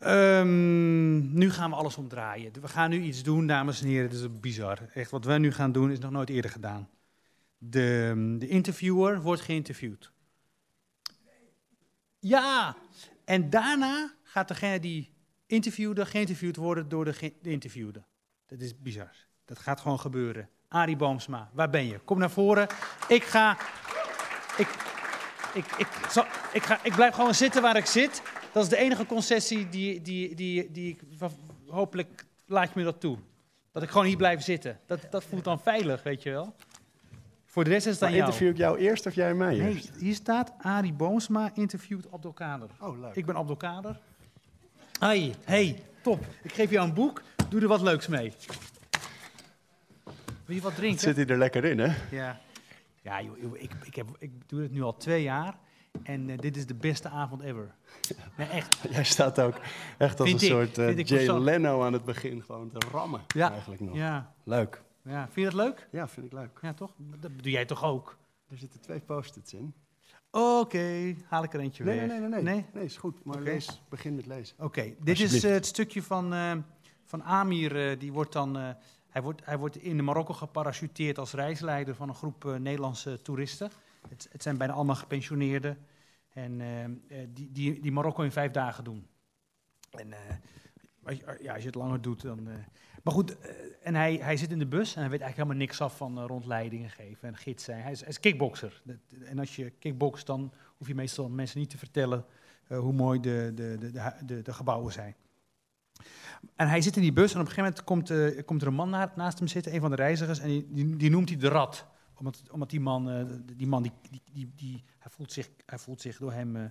Ehm, nu gaan we alles omdraaien. We gaan nu iets doen, dames en heren. Het is bizar. Echt, wat wij nu gaan doen is nog nooit eerder gedaan. De, de interviewer wordt geïnterviewd. Ja, en daarna gaat degene die interviewde geïnterviewd worden door de, ge- de interviewde. Dat is bizar. Dat gaat gewoon gebeuren. Arie Boomsma, waar ben je? Kom naar voren. Ik ga. Ik, ik, ik, ik, ga, ik blijf gewoon zitten waar ik zit. Dat is de enige concessie die, die, die, die ik. Hopelijk laat je me dat toe. Dat ik gewoon hier blijf zitten. Dat, dat voelt dan veilig, weet je wel. Voor de rest is het aan jou. interview ik jou eerst of jij mij Nee, eerst? hier staat Arie Boomsma interviewt Abdelkader. Oh, leuk. Ik ben Abdelkader. Hoi, hey, top. Ik geef jou een boek. Doe er wat leuks mee. Wil je wat drinken? Zit hij er lekker in, hè? Ja, ja joh, joh, ik, ik, heb, ik doe het nu al twee jaar. En eh, dit is de beste avond ever. Nee, echt. Jij staat ook echt als Vind een ik, soort eh, Jay. Leno aan het begin gewoon te rammen Ja, eigenlijk nog. Ja, Leuk. ja. Vind je dat leuk? Ja, vind ik leuk. Ja, toch? Dat doe jij toch ook? Er zitten twee post-its in. Oké, haal ik er eentje Nee, weg. nee, nee, nee. Nee? Nee, is goed. Maar lees, begin met lezen. Oké, dit is eh, het stukje van, van Amir. die wordt dan, hij, wordt, hij wordt in Marokko geparachuteerd als reisleider van een groep Nederlandse toeristen. Het, het zijn bijna allemaal gepensioneerden. En eh, eh, die, die, die Marokko in vijf dagen doen. En eh, als, je, ja, als je het langer doet, dan. eh, maar goed, eh, en hij, hij zit in de bus en hij weet eigenlijk helemaal niks af van eh, rondleidingen geven en gids zijn. Hij is, hij kickbokser. En als je kickbokst, dan hoef je meestal mensen niet te vertellen eh, hoe mooi de, de, de, de, de, gebouwen zijn. En hij zit in die bus en op een gegeven moment komt, eh, komt er een man na- naast hem zitten, een van de reizigers, en die, die, die noemt hij de rat. Omdat, omdat die man, eh, die, man die, die, die, die- hij, voelt zich, hij voelt zich door hem eh,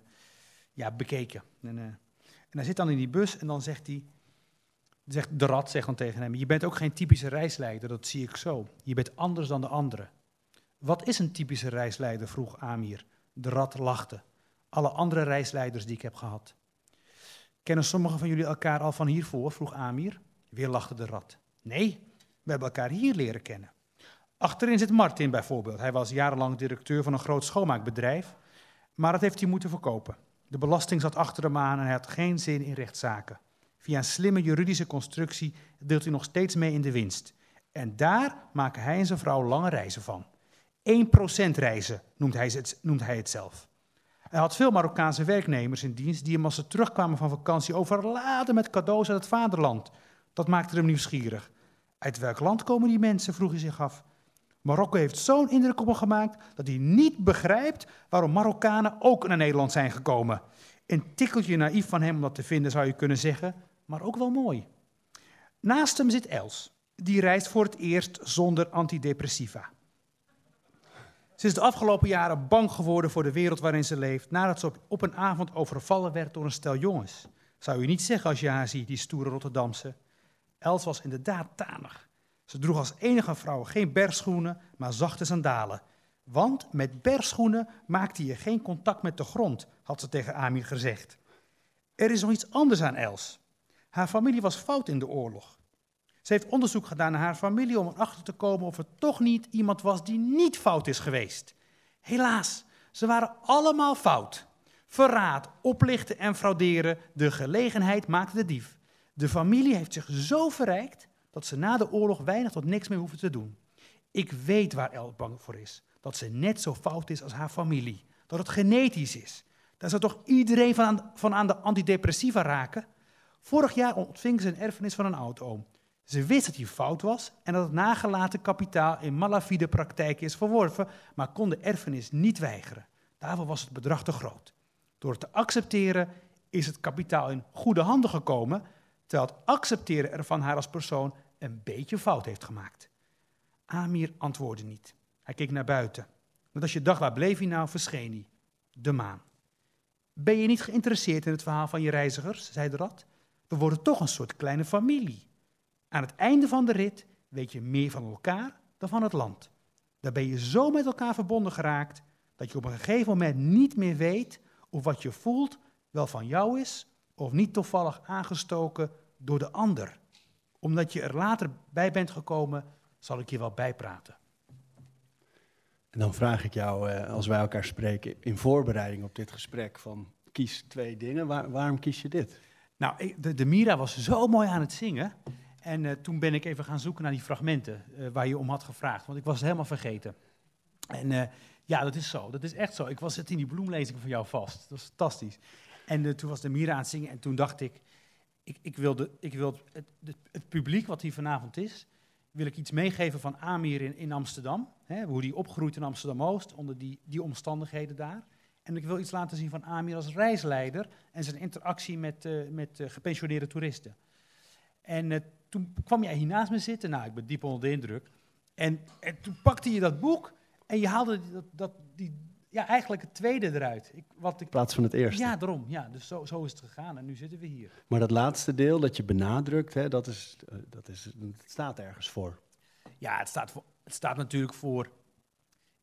ja, bekeken. En, eh, en hij zit dan in die bus en dan zegt hij, zegt de rat tegen hem, je bent ook geen typische reisleider, dat zie ik zo. Je bent anders dan de anderen. Wat is een typische reisleider, vroeg Amir. De rat lachte. Alle andere reisleiders die ik heb gehad. Kennen sommigen van jullie elkaar al van hiervoor? vroeg Amir. Weer lachte de rat. Nee, we hebben elkaar hier leren kennen. Achterin zit Martin bijvoorbeeld. Hij was jarenlang directeur van een groot schoonmaakbedrijf, maar dat heeft hij moeten verkopen. De belasting zat achter hem aan en hij had geen zin in rechtszaken. Via een slimme juridische constructie deelt hij nog steeds mee in de winst. En daar maken hij en zijn vrouw lange reizen van. 1% reizen noemt hij, het, noemt hij het zelf. Hij had veel Marokkaanse werknemers in dienst die hem als ze terugkwamen van vakantie overladen met cadeaus uit het vaderland. Dat maakte hem nieuwsgierig. Uit welk land komen die mensen, vroeg hij zich af. Marokko heeft zo'n indruk op hem gemaakt dat hij niet begrijpt waarom Marokkanen ook naar Nederland zijn gekomen. Een tikkeltje naïef van hem om dat te vinden, zou je kunnen zeggen, maar ook wel mooi. Naast hem zit Els. Die reist voor het eerst zonder antidepressiva. Ze is de afgelopen jaren bang geworden voor de wereld waarin ze leeft, nadat ze op, een avond overvallen werd door een stel jongens. Zou je niet zeggen als je haar ziet, die stoere Rotterdamse. Els was inderdaad tanig. Ze droeg als enige vrouw geen bergschoenen, maar zachte sandalen. Want met bergschoenen maakte je geen contact met de grond, had ze tegen Amir gezegd. Er is nog iets anders aan Els. Haar familie was fout in de oorlog. Ze heeft onderzoek gedaan naar haar familie om erachter te komen of er toch niet iemand was die niet fout is geweest. Helaas, ze waren allemaal fout. Verraad, oplichten en frauderen, de gelegenheid maakte de dief. De familie heeft zich zo verrijkt dat ze na de oorlog weinig tot niks meer hoeven te doen. Ik weet waar El bang voor is. Dat ze net zo fout is als haar familie. Dat het genetisch is. Daar zou toch iedereen van aan, van aan de antidepressiva raken? Vorig jaar ontving ze een erfenis van een oud-oom. Ze wist dat hij fout was en dat het nagelaten kapitaal in malafide praktijken is verworven, maar kon de erfenis niet weigeren. Daarvoor was het bedrag te groot. Door het te accepteren is het kapitaal in goede handen gekomen, terwijl het accepteren ervan haar als persoon een beetje fout heeft gemaakt. Amir antwoordde niet. Hij keek naar buiten. Want als je dacht, waar bleef hij nou, verscheen hij. De maan. Ben je niet geïnteresseerd in het verhaal van je reizigers, zei de rat. We worden toch een soort kleine familie. Aan het einde van de rit weet je meer van elkaar dan van het land. Daar ben je zo met elkaar verbonden geraakt dat je op een gegeven moment niet meer weet of wat je voelt wel van jou is of niet toevallig aangestoken door de ander. Omdat je er later bij bent gekomen, zal ik je wel bijpraten. En dan vraag ik jou, eh, als wij elkaar spreken in voorbereiding op dit gesprek, van kies twee dingen. Waar- waarom kies je dit? Nou, de, de Mira was zo mooi aan het zingen. En eh, toen ben ik even gaan zoeken naar die fragmenten eh, waar je om had gevraagd. Want ik was het helemaal vergeten. En ja, dat is zo. Dat is echt zo. Ik was het in die bloemlezing van jou vast. Dat was fantastisch. En toen was de Mira aan het zingen. En toen dacht ik, ik, ik wil, ik wil het, het, het publiek wat hier vanavond is, wil ik iets meegeven van Amir in, in Amsterdam. Hè, hoe die opgroeit in Amsterdam-Oost, onder die, die omstandigheden daar. En ik wil iets laten zien van Amir als reisleider en zijn interactie met, eh, met eh, gepensioneerde toeristen. En eh, toen kwam jij hier naast me zitten. Nou, ik ben diep onder de indruk. En, en toen pakte je dat boek en je haalde dat, dat, die, ja, eigenlijk het tweede eruit. Ik, wat ik, In plaats van het eerste. ja, daarom. Ja, dus zo, zo is het gegaan en nu zitten we hier. Maar dat laatste deel dat je benadrukt, hè, dat, is, eh, dat, is, dat staat ergens voor. Ja, het staat, voor, het staat natuurlijk voor.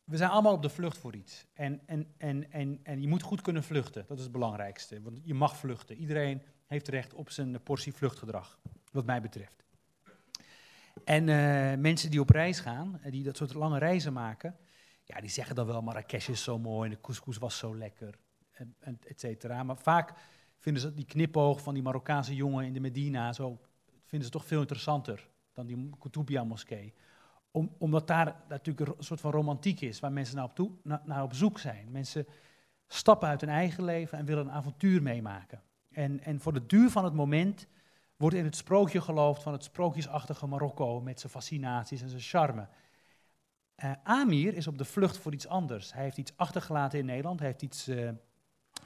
We zijn allemaal op de vlucht voor iets. En, en, en, en, en je moet goed kunnen vluchten. Dat is het belangrijkste. Want je mag vluchten. Iedereen heeft recht op zijn portie vluchtgedrag, wat mij betreft. En eh, mensen die op reis gaan, eh, die dat soort lange reizen maken, ja, die zeggen dan wel, Marrakesh is zo mooi, de couscous was zo lekker, en, en et cetera. Maar vaak vinden ze die knipoog van die Marokkaanse jongen in de Medina, zo, vinden ze toch veel interessanter dan die Koutoubia-moskee. Om, omdat daar natuurlijk een soort van romantiek is, waar mensen naar op, toe, na- naar op zoek zijn. Mensen stappen uit hun eigen leven en willen een avontuur meemaken. En, en voor de duur van het moment wordt in het sprookje geloofd van het sprookjesachtige Marokko met zijn fascinaties en zijn charme. Eh, Amir is op de vlucht voor iets anders. Hij heeft iets achtergelaten in Nederland, hij heeft iets eh,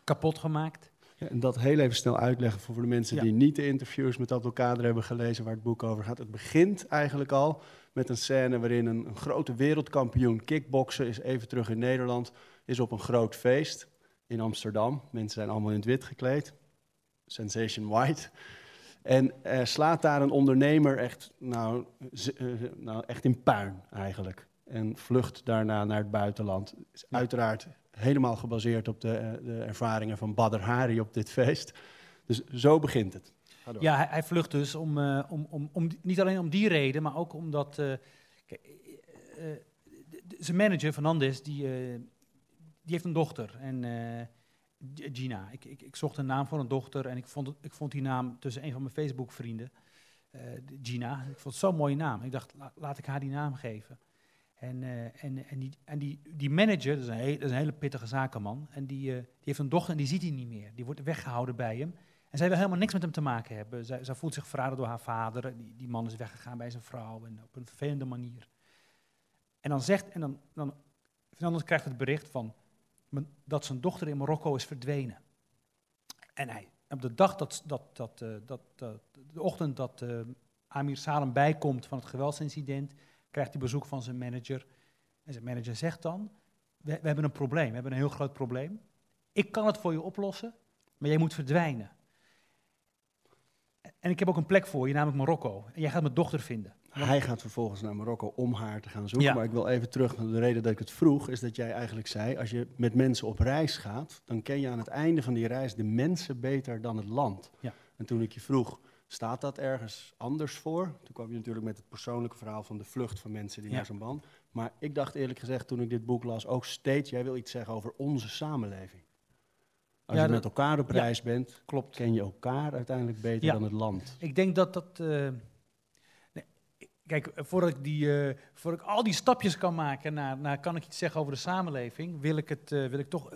kapot gemaakt. Ja, en dat heel even snel uitleggen voor de mensen Ja. die niet de interviews met Abdelkader hebben gelezen waar het boek over gaat. Het begint eigenlijk al met een scène waarin een, een grote wereldkampioen kickboksen is even terug in Nederland, is op een groot feest in Amsterdam. Mensen zijn allemaal in het wit gekleed, sensation white. En eh, slaat daar een ondernemer echt, nou, nou, echt in puin eigenlijk. En vlucht daarna naar het buitenland. Is Ja. uiteraard helemaal gebaseerd op de, eh, de ervaringen van Badr Hari op dit feest. Dus zo begint het. Door. Ja, hij, hij vlucht dus om, eh, om, om, om, niet alleen om die reden, maar ook omdat eh, zijn manager, Fernandes, die, eh, die heeft een dochter. En eh, Gina. Ik, ik, ik zocht een naam voor een dochter en ik vond, ik vond die naam tussen een van mijn Facebook-vrienden, eh, Gina. Ik vond het zo'n mooie naam. Ik dacht, la- laat ik haar die naam geven. En, eh, en, en, die, en die, die manager, dat is, een hele pittige zakenman, en die, eh, die heeft een dochter en die ziet hij niet meer. Die wordt weggehouden bij hem. En zij wil helemaal niks met hem te maken hebben. Zij, zij voelt zich verraden door haar vader. Die, die man is weggegaan bij zijn vrouw en op een vervelende manier. En dan zegt, en dan, dan Fernandes krijgt het bericht van dat zijn dochter in Marokko is verdwenen. En hij, op de dag dat, dat, dat, eh, dat, de ochtend dat Amir Salem bijkomt van het geweldsincident, krijgt hij bezoek van zijn manager. En zijn manager zegt dan, we, we hebben een probleem, we hebben een heel groot probleem. Ik kan het voor je oplossen, maar jij moet verdwijnen. En ik heb ook een plek voor je, namelijk Marokko. En jij gaat mijn dochter vinden. Hij gaat vervolgens naar Marokko om haar te gaan zoeken. Ja. Maar ik wil even terug naar de reden dat ik het vroeg. Is dat jij eigenlijk zei, als je met mensen op reis gaat... dan ken je aan het einde van die reis de mensen beter dan het land. Ja. En toen ik je vroeg, staat dat ergens anders voor? Toen kwam je natuurlijk met het persoonlijke verhaal van de vlucht van mensen die Ja. naar zo'n band. Maar ik dacht eerlijk gezegd, toen ik dit boek las, ook steeds... jij wil iets zeggen over onze samenleving. Als Ja, je met elkaar op ja. reis bent, Klopt. ken je elkaar uiteindelijk beter dan het land. Ik denk dat dat. eh, nee, kijk, voordat ik, die, eh, voordat ik al die stapjes kan maken naar, naar kan ik iets zeggen over de samenleving, wil ik, het, eh, wil ik toch.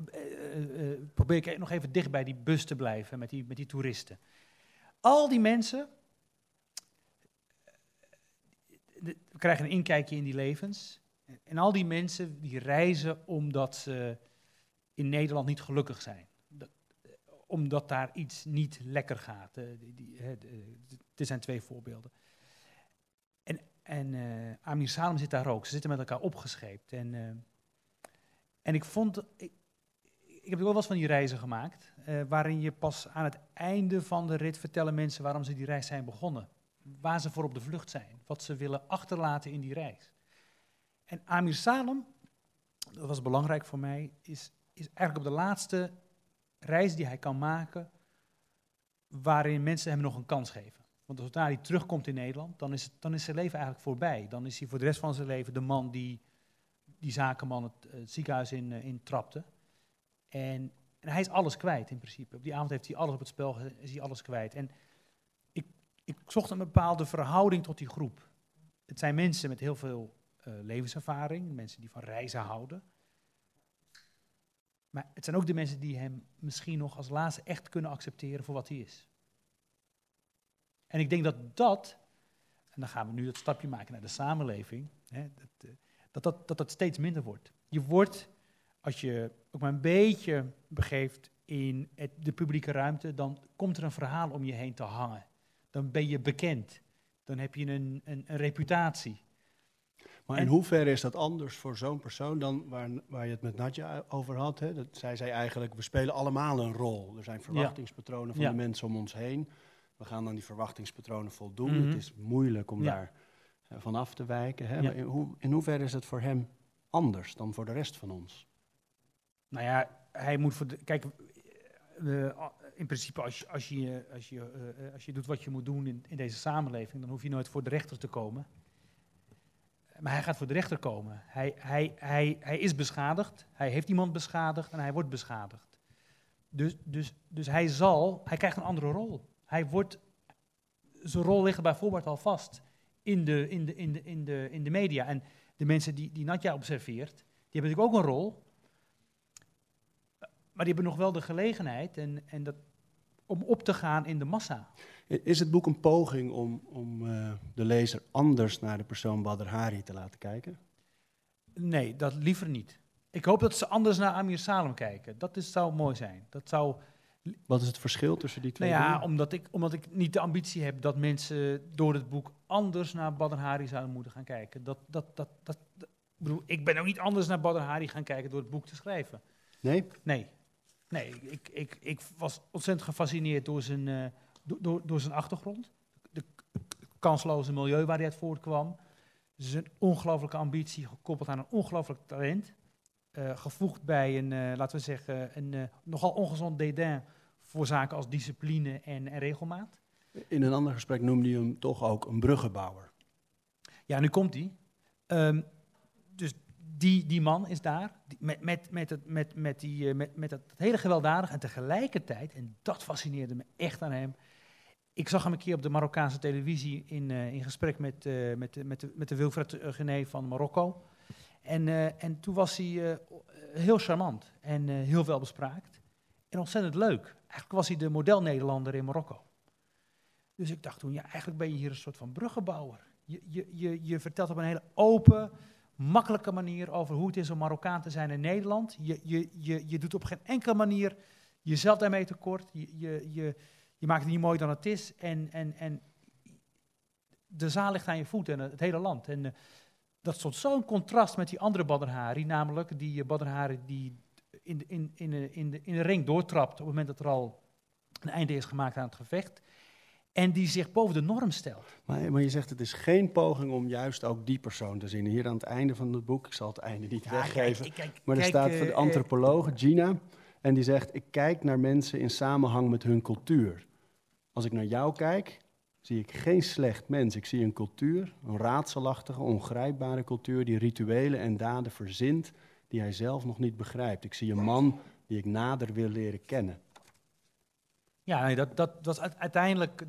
probeer ik nog even dicht bij die bus te blijven met die, met die toeristen. Al die mensen. eh, de- We krijgen een inkijkje in die levens. En al die mensen die reizen omdat ze in Nederland niet gelukkig zijn. Eh, omdat daar iets niet lekker gaat. Eh, dit zijn twee voorbeelden. En, en eh, Amir Salem zit daar ook. Ze zitten met elkaar opgescheept. En, eh, en ik vond... Ik, heb wel wat van die reizen gemaakt, eh, waarin je pas aan het einde van de rit vertellen mensen waarom ze die reis zijn begonnen. Waar ze voor op de vlucht zijn, wat ze willen achterlaten in die reis. En Amir Salem, dat was belangrijk voor mij, is, is eigenlijk op de laatste reis die hij kan maken, waarin mensen hem nog een kans geven. Want zodra hij terugkomt in Nederland, dan is, het, dan is zijn leven eigenlijk voorbij. Dan is hij voor de rest van zijn leven de man die die zakenman het, het ziekenhuis in, eh, in trapte. En, En hij is alles kwijt in principe. Op die avond heeft hij alles op het spel, is hij alles kwijt. En ik, ik zocht een bepaalde verhouding tot die groep. Het zijn mensen met heel veel eh, levenservaring, mensen die van reizen houden. Maar het zijn ook de mensen die hem misschien nog als laatste echt kunnen accepteren voor wat hij is. En ik denk dat dat, en dan gaan we nu dat stapje maken naar de samenleving, hè, dat, eh, dat, dat dat steeds minder wordt. Je wordt, als je ook maar een beetje begeeft in het, de publieke ruimte, dan komt er een verhaal om je heen te hangen. Dan ben je bekend. Dan heb je een, een, een reputatie. Maar in hoeverre is dat anders voor zo'n persoon dan waar, waar je het met Nadja over had? Hè? Dat zij zei eigenlijk, we spelen allemaal een rol. Er zijn verwachtingspatronen van de mensen om ons heen. We gaan aan die verwachtingspatronen voldoen. Mhm. Het is moeilijk om daar uh, van af te wijken. Hè? Maar in, hoe, in hoeverre is het voor hem anders dan voor de rest van ons? Nou ja, hij moet voor de, kijk, uh, in principe als als, je, als, je, uh, als je doet wat je moet doen in, in deze samenleving, dan hoef je nooit voor de rechter te komen. Maar hij gaat voor de rechter komen. Hij, hij, hij, hij is beschadigd, hij heeft iemand beschadigd en hij wordt beschadigd. Dus, dus, dus hij zal, hij krijgt een andere rol. Hij wordt, zijn rol ligt bijvoorbeeld al vast in de, in de, in de, in de, in de media. En de mensen die, die Natja observeert, die hebben natuurlijk ook een rol. Maar die hebben nog wel de gelegenheid en, en dat, om op te gaan in de massa. Is het boek een poging om, om uh, de lezer anders naar de persoon Badr Hari te laten kijken? Nee, dat liever niet. Ik hoop dat ze anders naar Amir Salem kijken. Dat is, zou mooi zijn. Dat zou... Wat is het verschil tussen die twee? Nou ja, omdat ik, omdat ik niet de ambitie heb dat mensen door het boek anders naar Badr Hari zouden moeten gaan kijken. Dat, dat, dat, dat, dat bedoel, ik ben ook niet anders naar Badr Hari gaan kijken door het boek te schrijven. Nee? Nee. Nee, ik, ik, ik was ontzettend gefascineerd door zijn, uh, door, door zijn achtergrond. De kansloze milieu waar hij uit voortkwam. Zijn ongelooflijke ambitie gekoppeld aan een ongelooflijk talent. Uh, gevoegd bij een, uh, laten we zeggen, een nogal ongezond dédain voor zaken als discipline en, en, regelmaat. In een ander gesprek noemde je hem toch ook een bruggenbouwer. Ja, nu komt hij. Um, dus die, die man is daar, met, met, met, het, met, met, die, met, met dat hele gewelddadige en tegelijkertijd, en dat fascineerde me echt aan hem, ik zag hem een keer op de Marokkaanse televisie in, uh, in gesprek met, uh, met, met, de, met de Wilfred Gené van Marokko. En, en toen was hij heel charmant en heel welbespraakt. En ontzettend leuk. Eigenlijk was hij de model-Nederlander in Marokko. Dus ik dacht toen, ja, eigenlijk ben je hier een soort van bruggenbouwer. Je, je, je, je vertelt op een hele open, makkelijke manier over hoe het is om Marokkaan te zijn in Nederland. Je, je, je, je doet op geen enkele manier jezelf daarmee tekort. Je, je, je, je maakt het niet mooier dan het is. En, en, en de zaal ligt aan je voeten en het hele land. En uh, dat stond zo'n contrast met die andere Badr Hari, namelijk die uh, Badr die in in, in, de, in, de, in de ring doortrapt op het moment dat er al een einde is gemaakt aan het gevecht. En die zich boven de norm stelt. Maar, maar je zegt het is geen poging om juist ook die persoon te zien. Hier aan het einde van het boek, ik zal het einde niet ja, weggeven. Kijk, kijk, maar er kijk, staat uh, van de antropoloog Gina. En die zegt, ik kijk naar mensen in samenhang met hun cultuur. Als ik naar jou kijk, zie ik geen slecht mens. Ik zie een cultuur, een raadselachtige, ongrijpbare cultuur die rituelen en daden verzint die hij zelf nog niet begrijpt. Ik zie een man die ik nader wil leren kennen. Ja, dat, dat was uiteindelijk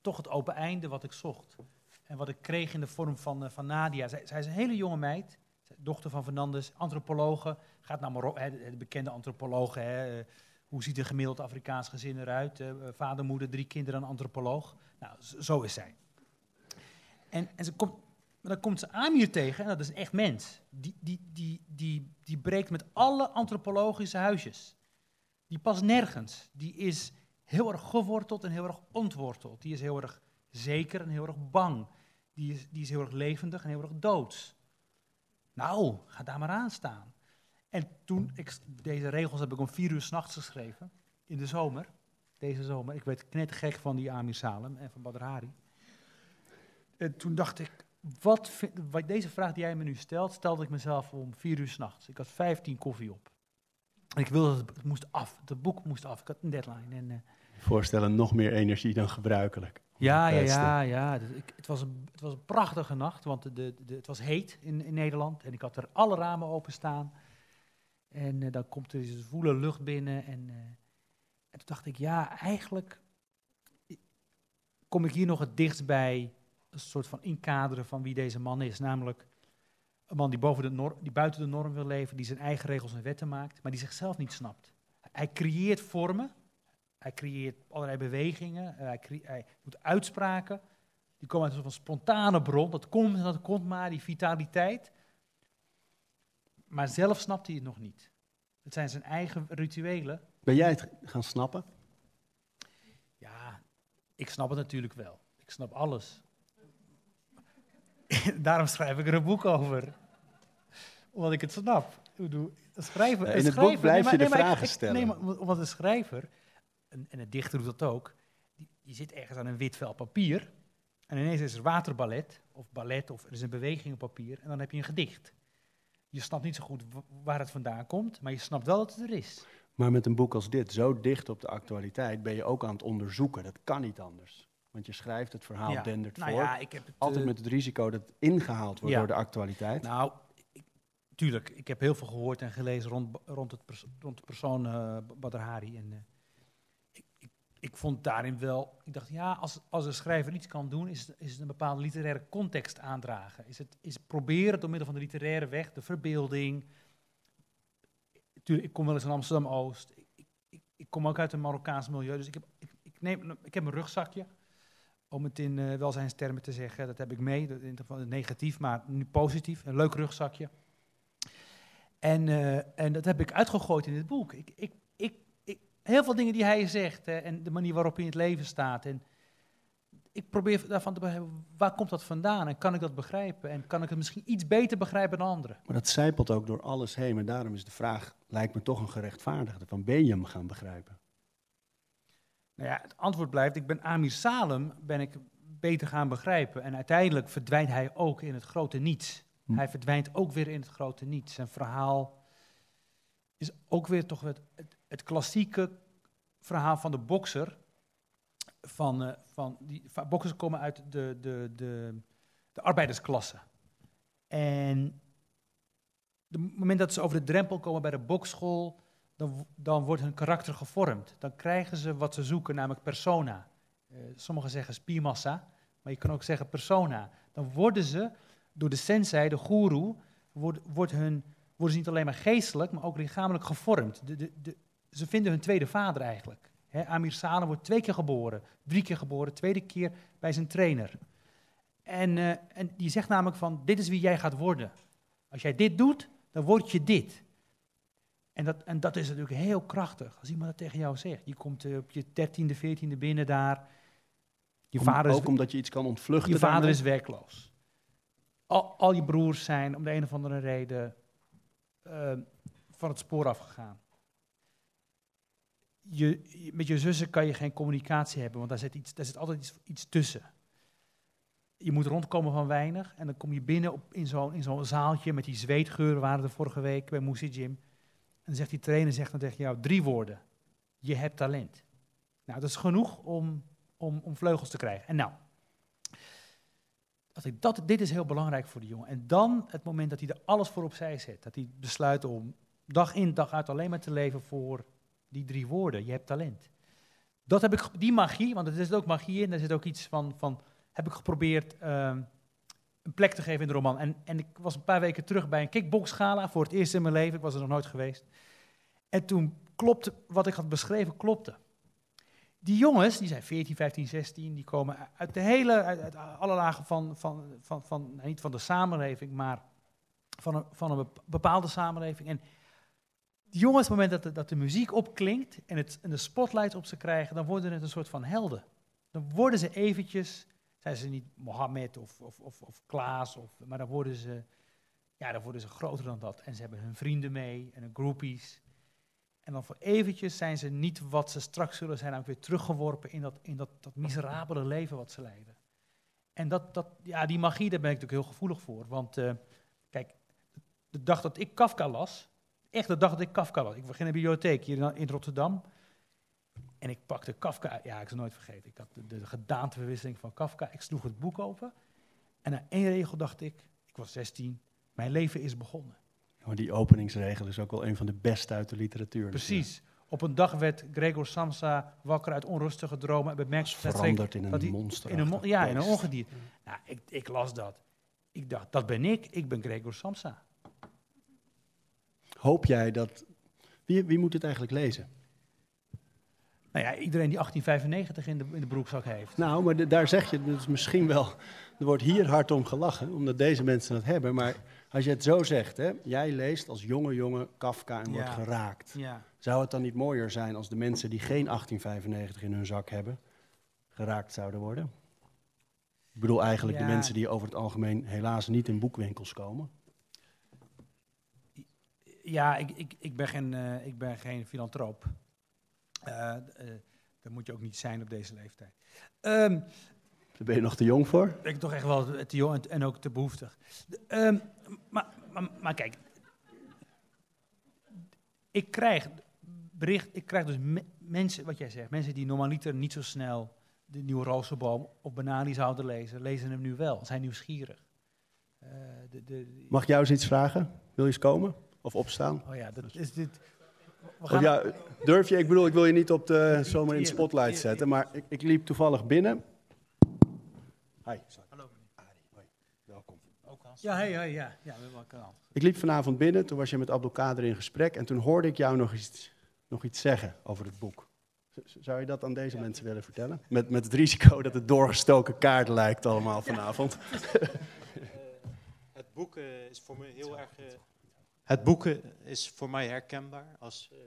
toch het open einde wat ik zocht. En wat ik kreeg in de vorm van, uh, van Nadia. Zij, zij, is een hele jonge meid, dochter van Fernandes, antropologe. Gaat naar Marokko, de bekende antropologe. Hè, hoe ziet een gemiddeld Afrikaans gezin eruit? Uh, vader, moeder, drie kinderen, een antropoloog. Nou, zo is zij. En, en ze komt, dan komt ze Amir tegen, en dat is een echt mens. Die, die, die, die, die breekt met alle antropologische huisjes. Die past nergens. Die is heel erg geworteld en heel erg ontworteld. Die is heel erg zeker en heel erg bang. Die is, die is heel erg levendig en heel erg doods. Nou, ga daar maar aan staan. En toen, ik, deze regels heb ik om vier uur s'nachts geschreven, in de zomer, deze zomer. Ik werd knettergek van die Amir Salem en van Badr Hari. En toen dacht ik, wat, deze vraag die jij me nu stelt, stelde ik mezelf om vier uur s'nachts. Ik had vijftien koffie op. En ik wilde, het, het moest af, het boek moest af, ik had een deadline. En, uh, Voorstellen nog meer energie dan gebruikelijk. Ja, ja, ja, ja. Het was, een, het was een prachtige nacht, want de, de, het was heet in, in Nederland. En ik had er alle ramen openstaan. En uh, dan komt er deze zwoele lucht binnen. En, uh, en toen dacht ik, ja, eigenlijk kom ik hier nog het dichtst bij een soort van inkaderen van wie deze man is. Namelijk een man die, boven de norm, die buiten de norm wil leven, die zijn eigen regels en wetten maakt, maar die zichzelf niet snapt. Hij creëert vormen, hij creëert allerlei bewegingen, hij, hij doet uitspraken. Die komen uit een soort van spontane bron, dat komt dat komt maar, die vitaliteit. Maar zelf snapt hij het nog niet. Het zijn zijn eigen rituelen. Ben jij het gaan snappen? Ja, ik snap het natuurlijk wel. Ik snap alles. Daarom schrijf ik er een boek over. Omdat ik het snap. Schrijver, in het boek blijf nee, je de vragen stellen. Nee, maar omdat een schrijver, en, en een dichter doet dat ook, die, die, zit ergens aan een wit vel papier. En ineens is er waterballet, of ballet, of er is een beweging op papier. En dan heb je een gedicht. Je snapt niet zo goed waar het vandaan komt, maar je snapt wel dat het er is. Maar met een boek als dit, zo dicht op de actualiteit, ben je ook aan het onderzoeken. Dat kan niet anders. Want je schrijft, het verhaal ja. dendert nou voor. Ja, ik heb het, Altijd uh, met het risico dat het ingehaald wordt Ja. door de actualiteit. Nou, ik, tuurlijk, ik heb heel veel gehoord en gelezen rond, rond, het pers- rond de persoon eh Badr Hari. En, eh, vond daarin wel, ik dacht, ja, als, als een schrijver iets kan doen, is, is het een bepaalde literaire context aandragen. Is het is proberen door middel van de literaire weg, de verbeelding. Tuurlijk, ik kom wel eens in Amsterdam-Oost. Ik, ik, ik, kom ook uit een Marokkaans milieu, dus ik heb, ik, ik neem, ik heb een rugzakje. Om het in eh, welzijnstermen te zeggen, dat heb ik mee. Dat in geval negatief, maar nu positief. Een leuk rugzakje. En, eh, en dat heb ik uitgegooid in dit boek. Ik, ik, ik, heel veel dingen die hij zegt hè, en de manier waarop hij in het leven staat. En ik probeer daarvan te begrijpen, waar komt dat vandaan? En kan ik dat begrijpen? En kan ik het misschien iets beter begrijpen dan anderen? Maar dat zijpelt ook door alles heen. En daarom is de vraag, lijkt me toch een gerechtvaardigde, van ben je hem gaan begrijpen? Nou ja, het antwoord blijft, ik ben Amir Salem, ben ik beter gaan begrijpen. En uiteindelijk verdwijnt hij ook in het grote niets. Hm. Hij verdwijnt ook weer in het grote niets. Zijn verhaal is ook weer toch het, het, het klassieke verhaal van de bokser. Van, eh, van die, boksers komen uit de, de, de, de arbeidersklasse. En op het moment dat ze over de drempel komen bij de bokschool, dan, dan wordt hun karakter gevormd. Dan krijgen ze wat ze zoeken, namelijk persona. Eh, sommigen zeggen spiermassa, maar je kan ook zeggen persona. Dan worden ze door de sensei, de guru, wordt, wordt hun, worden ze niet alleen maar geestelijk, maar ook lichamelijk gevormd. De, de, de, ze vinden hun tweede vader eigenlijk. Hè, Amir Salem wordt twee keer geboren, drie keer geboren, tweede keer bij zijn trainer. En, eh, en die zegt namelijk van, dit is wie jij gaat worden. Als jij dit doet, dan word je dit. En dat, en dat is natuurlijk heel krachtig, als iemand dat tegen jou zegt. Je komt eh, op je dertiende, veertiende binnen daar. Je Om- vader is, ook omdat je iets kan ontvluchten. je vader is werkloos. Al, al je broers zijn om de een of andere reden eh, van het spoor afgegaan. Je, met je zussen kan je geen communicatie hebben, want daar zit, iets, daar zit altijd iets, iets tussen. Je moet rondkomen van weinig en dan kom je binnen op, in zo'n zaaltje met die zweetgeuren, we waren vorige week bij Moesie Gym. En dan zegt die trainer zegt dan tegen jou drie woorden. Je hebt talent. Nou, dat is genoeg om, om, om vleugels te krijgen. En nou, dat, dit is heel belangrijk voor die jongen. En dan het moment dat hij er alles voor opzij zet. Dat hij besluit om dag in, dag uit alleen maar te leven voor die drie woorden. Je hebt talent. Dat heb ik, die magie, want er zit ook magie in, er zit ook iets van, van heb ik geprobeerd ehm, een plek te geven in de roman. En, en ik was een paar weken terug bij een kickboxgala voor het eerst in mijn leven. Ik was er nog nooit geweest. En toen klopte, wat ik had beschreven, klopte. Die jongens, die zijn 14, 15, 16, die komen uit de hele, uit, alle lagen van, van, van, van niet van de samenleving, maar van een, van een bep- bepaalde samenleving. En jongens, op het moment dat de, dat de muziek opklinkt en, het, en de spotlight op ze krijgen, dan worden het een soort van helden. Dan worden ze eventjes, zijn ze niet Mohammed of, of, of, of Klaas, of, maar dan worden, ze, ja, dan worden ze groter dan dat. En ze hebben hun vrienden mee en hun groupies. En dan voor eventjes zijn ze niet wat ze straks zullen zijn, namelijk weer teruggeworpen in dat, in dat, dat miserabele leven wat ze leiden. En dat, dat, ja, die magie, daar ben ik natuurlijk heel gevoelig voor. Want eh, kijk, de dag dat ik Kafka las, echt de dag dat ik Kafka las, ik was in een bibliotheek hier in, Rotterdam. En ik pakte Kafka, ja, ik zal nooit vergeten. Ik had de, de gedaanteverwisseling van Kafka. Ik sloeg het boek open. En na één regel dacht ik, ik was 16, mijn leven is begonnen. Maar die openingsregel is ook wel een van de beste uit de literatuur. Precies. Op een dag werd Gregor Samsa wakker uit onrustige dromen en bemerkte Dat verandert in een hij monster. in een, mon- ja, in een ongedierte. Nou, ik, ik las dat. Ik dacht, dat ben ik. Ik ben Gregor Samsa. Hoop jij dat... Wie, wie moet het eigenlijk lezen? Nou ja, iedereen die 1895 in de, in de broekzak heeft. Nou, maar de- daar zeg je dus misschien wel... Er wordt hier hard om gelachen, omdat deze mensen het hebben. Maar als je het zo zegt, hè, jij leest als jonge jongen Kafka en wordt geraakt. Ja. Zou het dan niet mooier zijn als de mensen die geen 1895 in hun zak hebben, geraakt zouden worden? Ik bedoel eigenlijk de mensen die over het algemeen helaas niet in boekwinkels komen. Ja, ik, ik, ik, ben geen, eh, ik ben geen filantroop. Eh, eh, dat moet je ook niet zijn op deze leeftijd. Ehm, Daar ben je nog te jong voor. ik ben toch echt wel te jong en- en ook te behoeftig. Ehm, maar, maar, maar kijk, ik krijg bericht, ik krijg dus me- mensen, wat jij zegt, mensen die normaliter niet zo snel de nieuwe Rozenboom of Benali zouden lezen, lezen hem nu wel, zijn nieuwsgierig. De, de, Mag ik jou eens iets vragen? Wil je eens komen? Of opstaan? Oh ja, dat is dit. We gaan, ja, durf je? Ik bedoel, ik wil je niet op de, zomaar in de spotlight zetten, maar ik, ik liep toevallig binnen. Hi. Hallo. Arie, hoi. Welkom. Ja, hey, hey, ja, ja, we hebben wel kanaal. Ik liep vanavond binnen, toen was je met Abdelkader in gesprek en toen hoorde ik jou nog iets, nog iets zeggen over het boek. Zou je dat aan deze mensen willen vertellen? Met, met het risico dat het doorgestoken kaart lijkt allemaal vanavond. Het boek eh, is voor me heel erg. eh, het boek eh, is voor mij herkenbaar als, eh,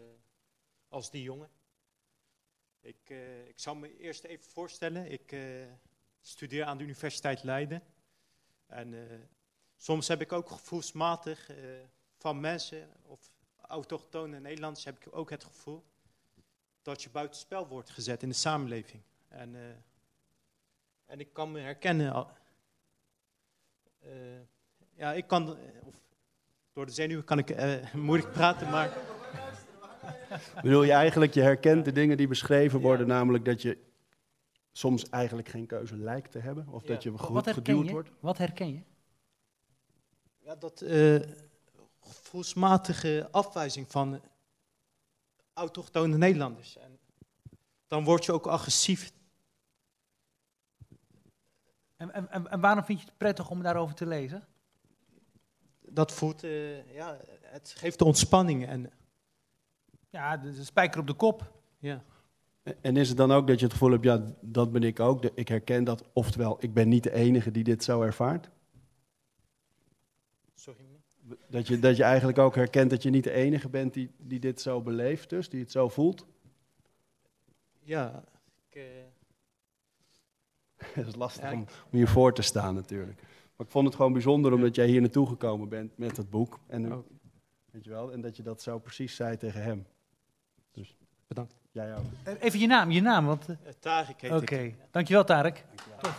als die jongen. Ik, eh, ik zal me eerst even voorstellen. Ik eh, studeer aan de Universiteit Leiden. En soms heb ik ook gevoelsmatig van mensen of autochtone Nederlanders heb ik ook het gevoel dat je buitenspel wordt gezet in de samenleving. En, en ik kan me herkennen. ja, ik kan, door de zenuwen kan ik eh, moeilijk praten, maar Bedoel je eigenlijk, je herkent de dingen die beschreven worden, namelijk dat je soms eigenlijk geen keuze lijkt te hebben, of dat je herken geduwd je? wordt? Wat herken je? ja, dat eh, gevoelsmatige afwijzing van autochtone Nederlanders. En dan word je ook agressief. En, en, en waarom vind je het prettig om daarover te lezen? Dat voelt, eh, ja, het geeft de ontspanning. En, Ja, de, de spijker op de kop. ja. En is het dan ook dat je het gevoel hebt, ja, dat ben ik ook, ik herken dat, oftewel, ik ben niet de enige die dit zo ervaart? Sorry. meneer. Dat je, dat je eigenlijk ook herkent dat je niet de enige bent die, die dit zo beleeft, dus die het zo voelt? Ja, ik, eh, Dat is lastig Ja, om, om hier voor te staan natuurlijk. Maar ik vond het gewoon bijzonder omdat jij hier naartoe gekomen bent met het boek. En, Oh. weet je wel, en dat je dat zo precies zei tegen hem. Dus Bedankt. jij ook. Eh, Even je naam, je naam. Want, eh, eh, Tarek heet Oké, ik. dankjewel Tarek. Dankjewel.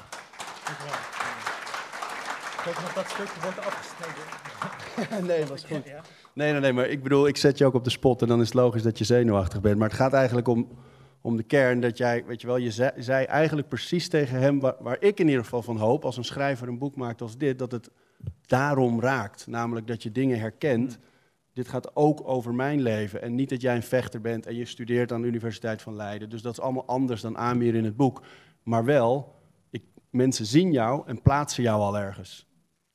Ik hoop nog dat stukje wordt afgesneden. nee, dat was goed. Nee, nee, nee, maar ik bedoel, ik zet je ook op de spot en dan is het logisch dat je zenuwachtig bent. Maar het gaat eigenlijk om, om de kern dat jij, weet je wel, je zei, eigenlijk precies tegen hem waar, ik in ieder geval van hoop, als een schrijver een boek maakt als dit, dat het daarom raakt. Namelijk dat je dingen herkent. Dit gaat ook over mijn leven en niet dat jij een vechter bent en je studeert aan de Universiteit van Leiden. Dus dat is allemaal anders dan Amir in het boek. Maar wel, ik, mensen zien jou en plaatsen jou al ergens.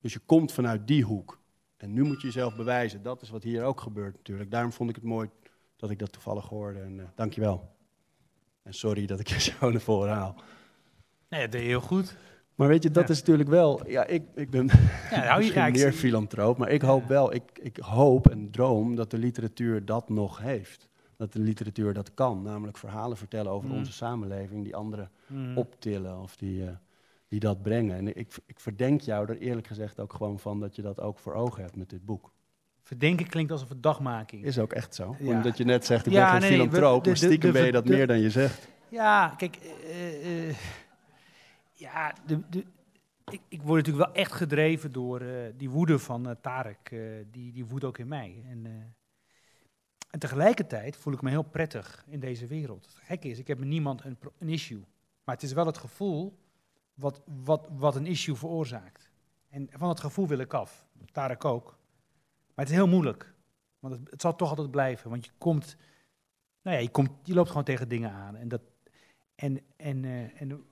Dus je komt vanuit die hoek. En nu moet je jezelf bewijzen. Dat is wat hier ook gebeurt natuurlijk. Daarom vond ik het mooi dat ik dat toevallig hoorde. En uh, dankjewel. En sorry dat ik je zo naar voren haal. Nee, dat deed je heel goed. Maar weet je, dat Ja. is natuurlijk wel... Ja, ik, ik ben Ja, nou, misschien ja, meer filantroop. Maar ik hoop wel, ik, ik hoop en droom dat de literatuur dat nog heeft. Dat de literatuur dat kan. Namelijk verhalen vertellen over Mm. onze samenleving die anderen Mm. optillen of die, eh, die dat brengen. En ik, ik verdenk jou er eerlijk gezegd ook gewoon van dat je dat ook voor ogen hebt met dit boek. Verdenken klinkt als een verdagmaking. Is ook echt zo. Ja. Omdat je net zegt, ik Ja, ben geen nee, filantroop, maar de- stiekem de- ben je dat de- meer dan je zegt. Ja, kijk, eh, eh, ja, de, de, ik, ik word natuurlijk wel echt gedreven door eh, die woede van eh, Tarek. eh, die, die woedt ook in mij. En, eh, en tegelijkertijd voel ik me heel prettig in deze wereld. Het gekke is, ik heb met niemand een issue. Maar het is wel het gevoel wat, wat, wat een issue veroorzaakt. En van dat gevoel wil ik af. Tarek ook. Maar het is heel moeilijk. Want het, het zal toch altijd blijven. Want je komt, nou ja, je, komt, je loopt gewoon tegen dingen aan. En, dat, en, en, eh, en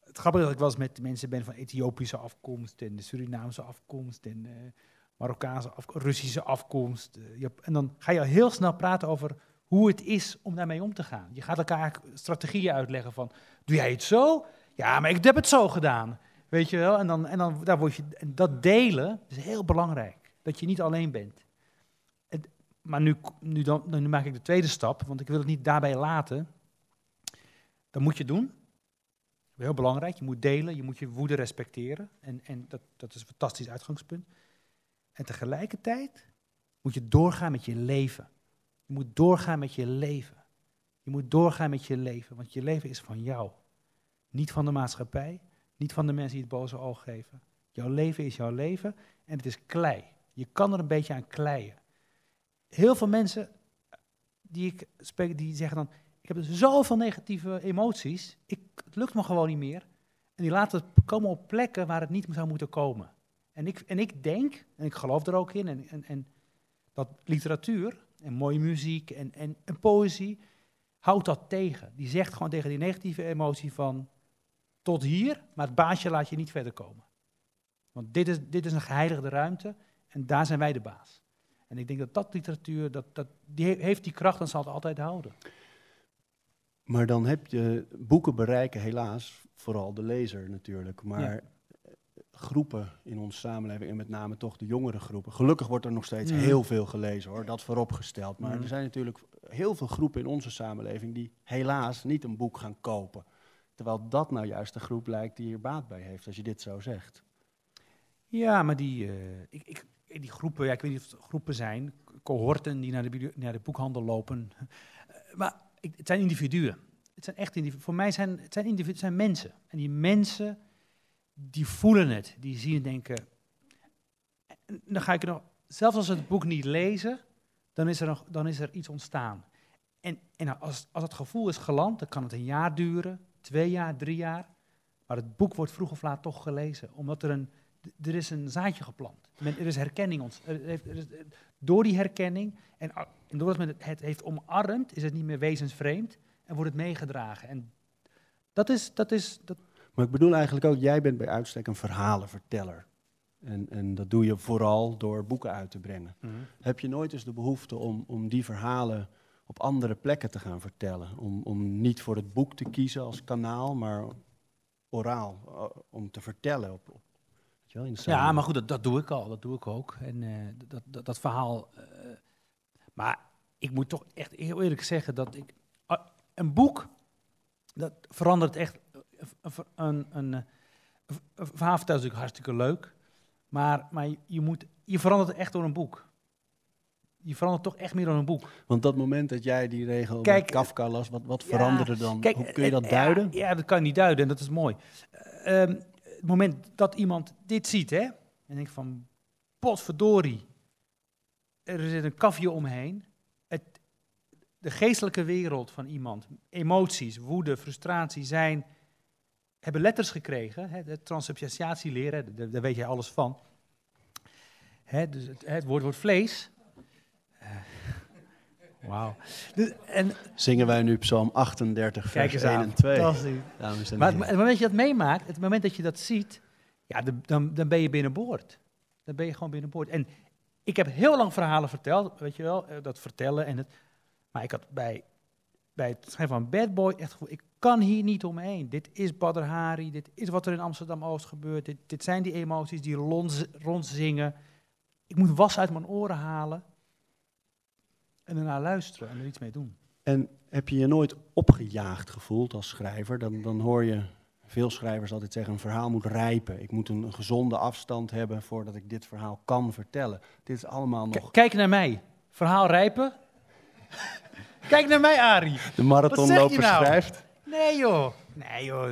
het grappige is dat ik wel eens met mensen ben van Ethiopische afkomst en de Surinaamse afkomst en uh, Marokkaanse afkomst, Russische afkomst. eh, en dan ga je al heel snel praten over hoe het is om daarmee om te gaan. Je gaat elkaar strategieën uitleggen van, doe jij het zo? Ja, maar ik heb het zo gedaan. Weet je wel? En, dan, en dan daar word je, en dat delen is heel belangrijk. Dat je niet alleen bent. Maar nu, nu, dan, nu maak ik de tweede stap, want ik wil het niet daarbij laten. Dat moet je doen. Heel belangrijk, je moet delen, je moet je woede respecteren. En, en dat, dat is een fantastisch uitgangspunt. En tegelijkertijd moet je doorgaan met je leven. Je moet doorgaan met je leven. Je moet doorgaan met je leven, want je leven is van jou. Niet van de maatschappij, niet van de mensen die het boze oog geven. Jouw leven is jouw leven en het is klei. Je kan er een beetje aan kleien. Heel veel mensen die ik spreek, die zeggen dan, ik heb dus zoveel negatieve emoties, ik, het lukt me gewoon niet meer. En die laten het komen op plekken waar het niet zou moeten komen. En ik, en ik denk, en ik geloof er ook in, en, en, en dat literatuur en mooie muziek en, en, en poëzie houdt dat tegen. Die zegt gewoon tegen die negatieve emotie van tot hier, maar het baasje laat je niet verder komen. Want dit is, dit is een geheiligde ruimte en daar zijn wij de baas. En ik denk dat dat literatuur, dat, dat, die he- heeft die kracht en zal het altijd houden. Maar dan heb je boeken bereiken helaas vooral de lezer natuurlijk. Maar Ja. eh, groepen in onze samenleving en met name toch de jongere groepen. Gelukkig wordt er nog steeds Mhm. heel veel gelezen hoor, dat vooropgesteld. Maar Mhm. er zijn natuurlijk heel veel groepen in onze samenleving die helaas niet een boek gaan kopen. Terwijl dat nou juist de groep lijkt die hier baat bij heeft, als je dit zo zegt. Ja, maar die, eh, ik, ik, die groepen, ja, ik weet niet of het groepen zijn, cohorten die naar de, naar de boekhandel lopen. Eh, maar het zijn individuen. Het zijn echt individuen. Voor mij zijn het zijn individuen, zijn mensen. En die mensen, die voelen het. Die zien en denken. En dan ga ik nog, zelfs als ze het boek niet lezen, dan is er, nog, dan is er iets ontstaan. En, en als, als het gevoel is geland, dan kan het een jaar duren, twee jaar, drie jaar. Maar het boek wordt vroeg of laat toch gelezen, omdat er een, er is een zaadje geplant. Men, er is herkenning. Ont, er heeft, er is, door die herkenning en, en doordat men het, het heeft omarmd, is het niet meer wezensvreemd en wordt het meegedragen. En dat is, dat is, dat, Maar ik bedoel eigenlijk ook, jij bent bij uitstek een verhalenverteller. En, en dat doe je vooral door boeken uit te brengen. Heb je nooit eens de behoefte om, om die verhalen op andere plekken te gaan vertellen? Om, om niet voor het boek te kiezen als kanaal, maar oraal, eh, om te vertellen. Op, wel, in de Ja, maar goed, dat, dat doe ik al. Dat doe ik ook. En eh, dat, dat, dat verhaal. eh, maar ik moet toch echt heel eerlijk zeggen dat ik. een boek, dat verandert echt. eh, Een, een, een, verhaal vertellen is natuurlijk hartstikke leuk. Maar, maar je, moet, je verandert echt door een boek. Je verandert toch echt meer door een boek. Want dat moment dat jij die regel Kijk, Kafka las, wat, wat ja, veranderde dan? Kijk, Hoe kun je dat duiden? Ja, dat kan je niet duiden en dat is mooi. Eh, ehm, het moment dat iemand dit ziet, hè, en denkt van, potverdorie, er zit een kafje omheen. Het, de geestelijke wereld van iemand, emoties, woede, frustratie zijn, hebben letters gekregen. Hè, de transubstantiatieleer, hè, daar, daar weet jij alles van. Hè, dus het, het woord wordt vlees. Eh, Wauw. Dus, en Zingen wij nu Psalm 38, kijk vers eens 1 aan. en 2. Fantastisch. Dames en Maar het, heren. het moment dat je dat meemaakt, het moment dat je dat ziet, ja, de- dan, dan ben je binnenboord. Dan ben je gewoon binnenboord. En ik heb heel lang verhalen verteld, weet je wel, eh, dat vertellen. En het, maar ik had bij, bij het schrijven van Bad Boy echt het gevoel, ik kan hier niet omheen. Dit is Badr Hari, dit is wat er in Amsterdam-Oost gebeurt. Dit, dit zijn die emoties die rond, rondzingen. Ik moet was uit mijn oren halen en daarna luisteren en er iets mee doen. En heb je je nooit opgejaagd gevoeld als schrijver? Dan, dan hoor je veel schrijvers altijd zeggen, een verhaal moet rijpen. Ik moet een, een gezonde afstand hebben voordat ik dit verhaal kan vertellen. Dit is allemaal K- nog kijk naar mij. Verhaal rijpen. kijk naar mij, Arie. de marathonloper nou? schrijft. Nee, joh. Nee, joh.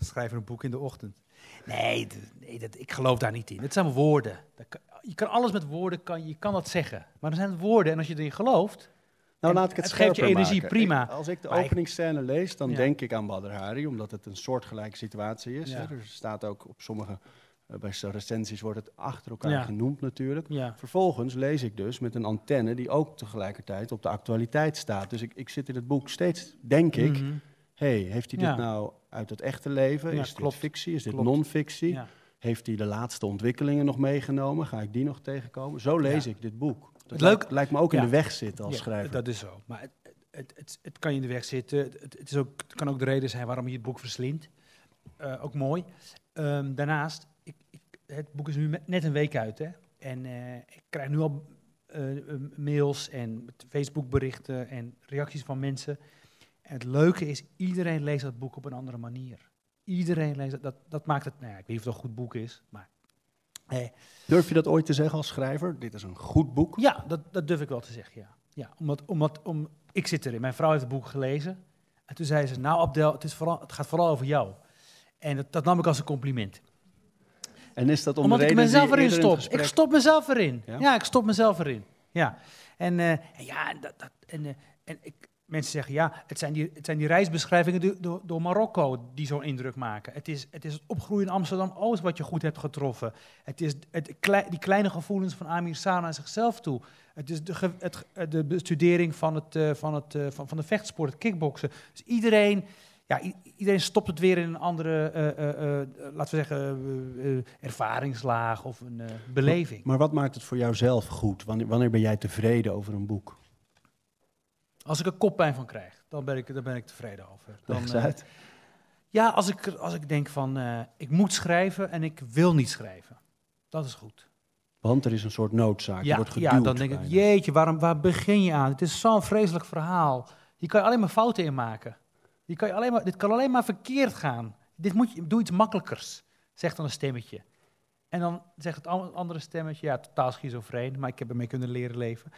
schrijven een boek in de ochtend. Nee, nee dat, ik geloof daar niet in. Het zijn woorden. Dat je kan alles met woorden, kan, je kan dat zeggen. Maar dan zijn het woorden en als je erin gelooft... Nou, laat ik het het geeft je energie, maken. prima. Ik- als ik de openingsscène lees, dan Ja. denk ik aan Badr Hari, omdat het een soortgelijke situatie is. Ja. Hè. Er staat ook op sommige Eh, bij recensies wordt het achter elkaar Ja. genoemd natuurlijk. Ja. Vervolgens lees ik dus met een antenne die ook tegelijkertijd op de actualiteit staat. Dus ik, ik zit in het boek steeds, denk ik, Mhm. hey, heeft hij dit Ja. nou uit het echte leven? Is dit fictie? Is dit non-fictie? Heeft hij de laatste ontwikkelingen nog meegenomen? Ga ik die nog tegenkomen? Zo lees Ja. ik dit boek. Dat Het lijkt, leuk- lijkt me ook Ja. in de weg zitten als Ja, schrijver. Dat is zo. Maar het, het, het, het kan je in de weg zitten. Het, is ook, kan ook de reden zijn waarom je het boek verslindt. Eh, ook mooi. Ehm, daarnaast, ik, ik, het boek is nu net een week uit. Hè? En eh, ik krijg nu al eh, mails en Facebook-berichten en reacties van mensen. En het leuke is, iedereen leest dat boek op een andere manier. Iedereen leest. Dat, dat maakt het, nou ja, ik weet niet of het een goed boek is, maar... Eh, Durf je dat ooit te zeggen als schrijver? Dit is een goed boek. ja, dat, dat durf ik wel te zeggen, ja. ja omdat, omdat, om, ik zit erin, mijn vrouw heeft het boek gelezen. En toen zei ze, nou Abdel, het, is vooral, het gaat vooral over jou. En dat, dat nam ik als een compliment. En is dat om omdat de ik mezelf erin stop. gesprek- Ik stop mezelf erin. Ja? Ja, ik stop mezelf erin. Ja. En, eh, en ja, dat, dat, en, eh, en ik, mensen zeggen, ja, het zijn die, het zijn die reisbeschrijvingen do- door, door Marokko die zo'n indruk maken. Het is, het is het opgroeien in Amsterdam-Oost wat je goed hebt getroffen. Het is het, die kleine gevoelens van Amir Sana naar zichzelf toe. Het is de, het, ge- de bestudering van, het, eh, van, het, eh, van, van de vechtsport, het kickboksen. Dus iedereen, ja, iedereen stopt het weer in een andere, eh, eh, eh, laten we zeggen, eh, eh, ervaringslaag of een eh, beleving. Maar wat maakt het voor jou zelf goed? Wanneer, wanneer ben jij tevreden over een boek? Als ik er koppijn van krijg, dan ben ik, dan ben ik tevreden over. Dan, eh, uit. ja, als ik, als ik denk van, eh, ik moet schrijven en ik wil niet schrijven. Dat is goed. Want er is een soort noodzaak. je Ja, wordt geduwd ja, dan denk ik, jeetje, waarom, waar begin je aan? Het is zo'n vreselijk verhaal. Hier kan je alleen maar fouten in maken. Hier kan je alleen maar, dit kan alleen maar verkeerd gaan. Dit moet je, doe iets makkelijkers, zegt dan een stemmetje. En dan zegt het an- andere stemmetje, ja, totaal schizofreen, maar ik heb ermee kunnen leren leven.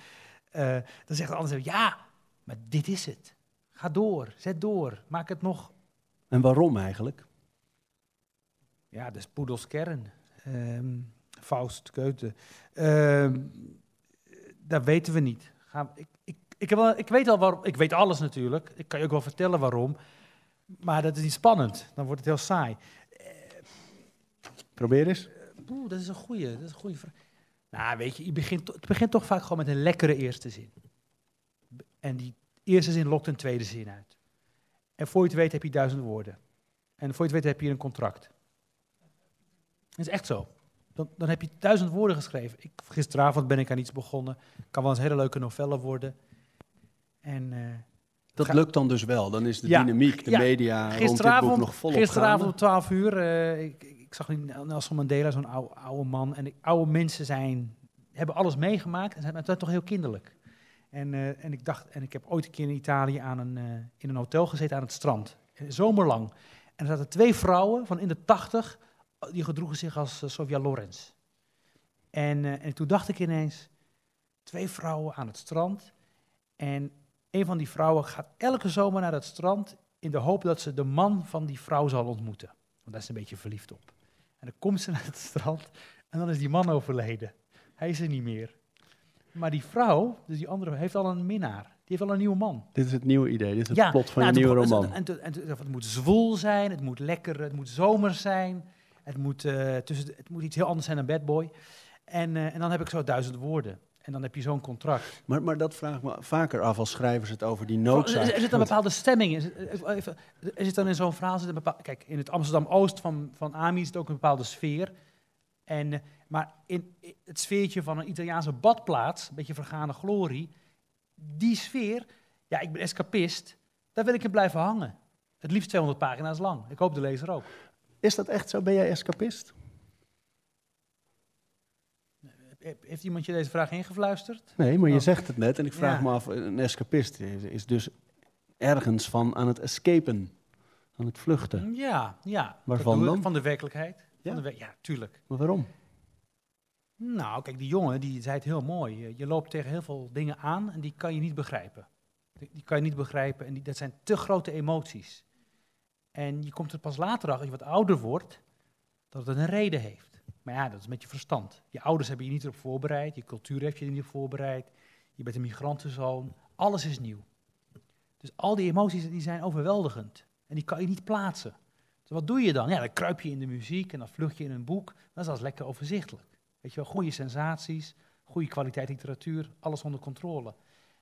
Eh, dan zegt het andere stemmetje, ja, maar dit is het. Ga door, zet door, maak het nog En waarom eigenlijk? Ja, dus Poedels kern. Ehm, Faust, Keuten. Ehm, dat weten we niet. Ik, ik, ik, heb wel, ik weet al waarom. Ik weet alles natuurlijk. Ik kan je ook wel vertellen waarom. Maar dat is niet spannend. Dan wordt het heel saai. Probeer eens. Oeh, dat is een goeie. Dat is een goeie vraag. Nou, weet je, je begint, het begint toch vaak gewoon met een lekkere eerste zin. En die eerste zin lokt een tweede zin uit. En voor je het weet heb je duizend woorden. En voor je het weet heb je een contract. Dat is echt zo. Dan, dan heb je duizend woorden geschreven. Ik, gisteravond ben ik aan iets begonnen. Kan wel eens een hele leuke novelle worden. En eh, Dat Ga- lukt dan dus wel. Dan is de Ja, dynamiek, de ja. media rond dit boek nog volop gisteravond gaande. om 12 uur, eh, ik, ik zag Nelson Mandela, zo'n oude, oude man. En die oude mensen zijn, hebben alles meegemaakt en zijn toch heel kinderlijk. En, eh, en ik dacht, en ik heb ooit een keer in Italië aan een, eh, in een hotel gezeten aan het strand. Eh, Zomerlang. En er zaten twee vrouwen van in de tachtig, die gedroegen zich als Sofia Lorenz. En, en toen dacht ik ineens, twee vrouwen aan het strand. En een van die vrouwen gaat elke zomer naar het strand in de hoop dat ze de man van die vrouw zal ontmoeten. Want daar is een beetje verliefd op. En dan komt ze naar het strand en dan is die man overleden. Hij is er niet meer. Maar die vrouw, dus die andere, heeft al een minnaar. Die heeft al een nieuwe man. Dit is het nieuwe idee. Dit is het Ja, plot van nou, je nieuwe roman. En, toen- en, toen- het moet zwoel zijn, het moet lekker, het moet zomer zijn. Het moet, eh, tussen, het moet iets heel anders zijn dan Bad Boy. En, eh, en dan heb ik zo duizend woorden. En dan heb je zo'n contract. Maar, maar dat vraag ik me vaker af als schrijvers het over die Er, noodzaak. er zit een bepaalde stemming. in. Er zit- er zit dan in zo'n verhaal. Zit een bepaal, kijk, in het Amsterdam-Oost van, van AMI is het ook een bepaalde sfeer. En, maar in het sfeertje van een Italiaanse badplaats, een beetje vergane glorie, die sfeer, ja, ik ben escapist, daar wil ik in blijven hangen. Het liefst 200 pagina's lang. Ik hoop de lezer ook. Is dat echt zo? Ben jij escapist? He- Heeft iemand je deze vraag ingefluisterd? Nee, maar je Oh. zegt het net en ik vraag Ja. me af, een escapist is, dus ergens van aan het escapen, aan het vluchten. Ja, ja. Waarvan dan? Van de werkelijkheid. Ja? Van de, we- ja, tuurlijk. Maar waarom? Nou, kijk, die jongen die zei het heel mooi. Je- loopt tegen heel veel dingen aan en die kan je niet begrijpen. Die, die kan je niet begrijpen en die, dat zijn te grote emoties. En je komt er pas later achter, als je wat ouder wordt, dat het een reden heeft. Maar ja, dat is met je verstand. Je ouders hebben je niet erop voorbereid, je cultuur heeft je er niet op voorbereid, je bent een migrantenzoon, alles is nieuw. Dus al die emoties die zijn overweldigend en die kan je niet plaatsen. Wat doe je dan? Ja, dan kruip je in de muziek en dan vlucht je in een boek. Dat is als lekker overzichtelijk. Weet je wel, goede sensaties, goede kwaliteit literatuur, alles onder controle.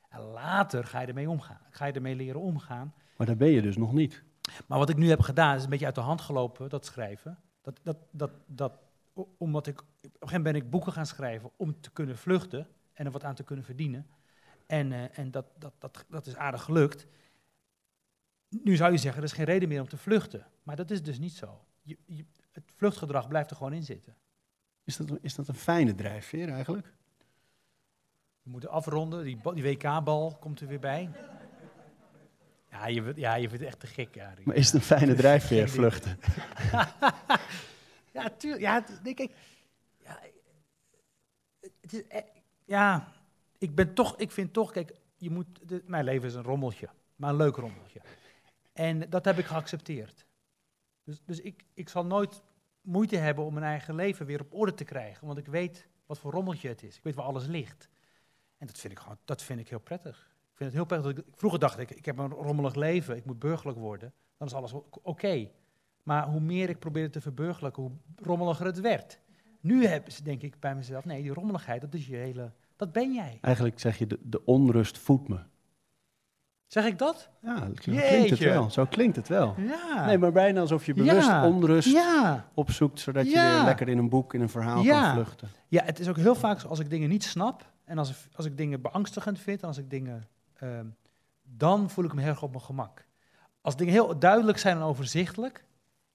En later ga je ermee omgaan. Ga je ermee leren omgaan. Maar daar ben je dus nog niet. Maar wat ik nu heb gedaan, is een beetje uit de hand gelopen, dat schrijven. Dat, dat, dat, dat, omdat ik, op een gegeven moment ben ik boeken gaan schrijven om te kunnen vluchten en er wat aan te kunnen verdienen. En, uh, en dat, dat, dat, dat is aardig gelukt. Nu zou je zeggen, er is geen reden meer om te vluchten. Maar dat is dus niet zo. Je, je, het vluchtgedrag blijft er gewoon in zitten. Is dat, is dat een fijne drijfveer eigenlijk? We moeten afronden, die, die WK-bal komt er weer bij. Ja, je, ja, je vindt het echt te gek, ja. Maar is het een fijne drijfveer, vluchten? ja, tuurlijk. Ja, denk ik. Ja, het is, e- ja, ik ben toch, ik vind toch, kijk, je moet, mijn leven is een rommeltje, maar een leuk rommeltje. En dat heb ik geaccepteerd. Dus, dus ik, ik zal nooit moeite hebben om mijn eigen leven weer op orde te krijgen, want ik weet wat voor rommeltje het is. Ik weet waar alles ligt. En dat vind ik, gewoon, dat vind ik heel prettig. Ik vind het heel prettig. Dat ik, vroeger dacht ik, ik heb een rommelig leven, ik moet burgerlijk worden. Dan is alles oké. Maar hoe meer ik probeerde te verburgerlijken, hoe rommeliger het werd. Nu heb denk ik bij mezelf, nee, die rommeligheid, dat is je hele, dat ben jij. Eigenlijk zeg je, de, de onrust voedt me. Zeg ik dat? Ja, zo klinkt het wel. Zo klinkt het wel. Ja. Nee, maar bijna alsof je bewust Ja. onrust Ja. opzoekt, zodat je weer lekker in een boek, in een verhaal kan vluchten. Ja, het is ook heel vaak als ik dingen niet snap en als, ik- als ik dingen beangstigend vind en als ik dingen, ehm, dan voel ik me heel erg op mijn gemak. Als dingen heel duidelijk zijn en overzichtelijk,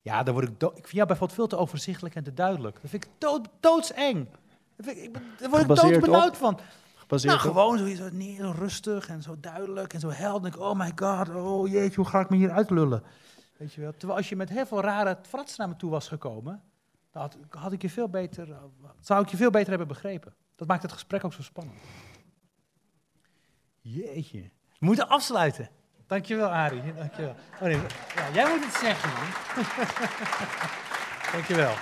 ja, dan word ik, ik vind jou bijvoorbeeld veel te overzichtelijk en te duidelijk. Dat vind ik dood, doodseng. Dat vind ik, daar word ik Gebaseerd doodbenauwd van. Gebaseerd Nou, op... gewoon zo, zo rustig en zo duidelijk en zo helder. Ik, oh my god, oh jeetje, hoe ga ik me hier uitlullen? Weet je wel? Terwijl als je met heel veel rare frats naar me toe was gekomen, dan had, had ik je veel beter, eh, zou ik je veel beter hebben begrepen. Dat maakt het gesprek ook zo spannend. Jeetje. We moeten afsluiten. Dankjewel, Arie. Dankjewel. Oh nee, ja, jij moet het zeggen, man. Dankjewel.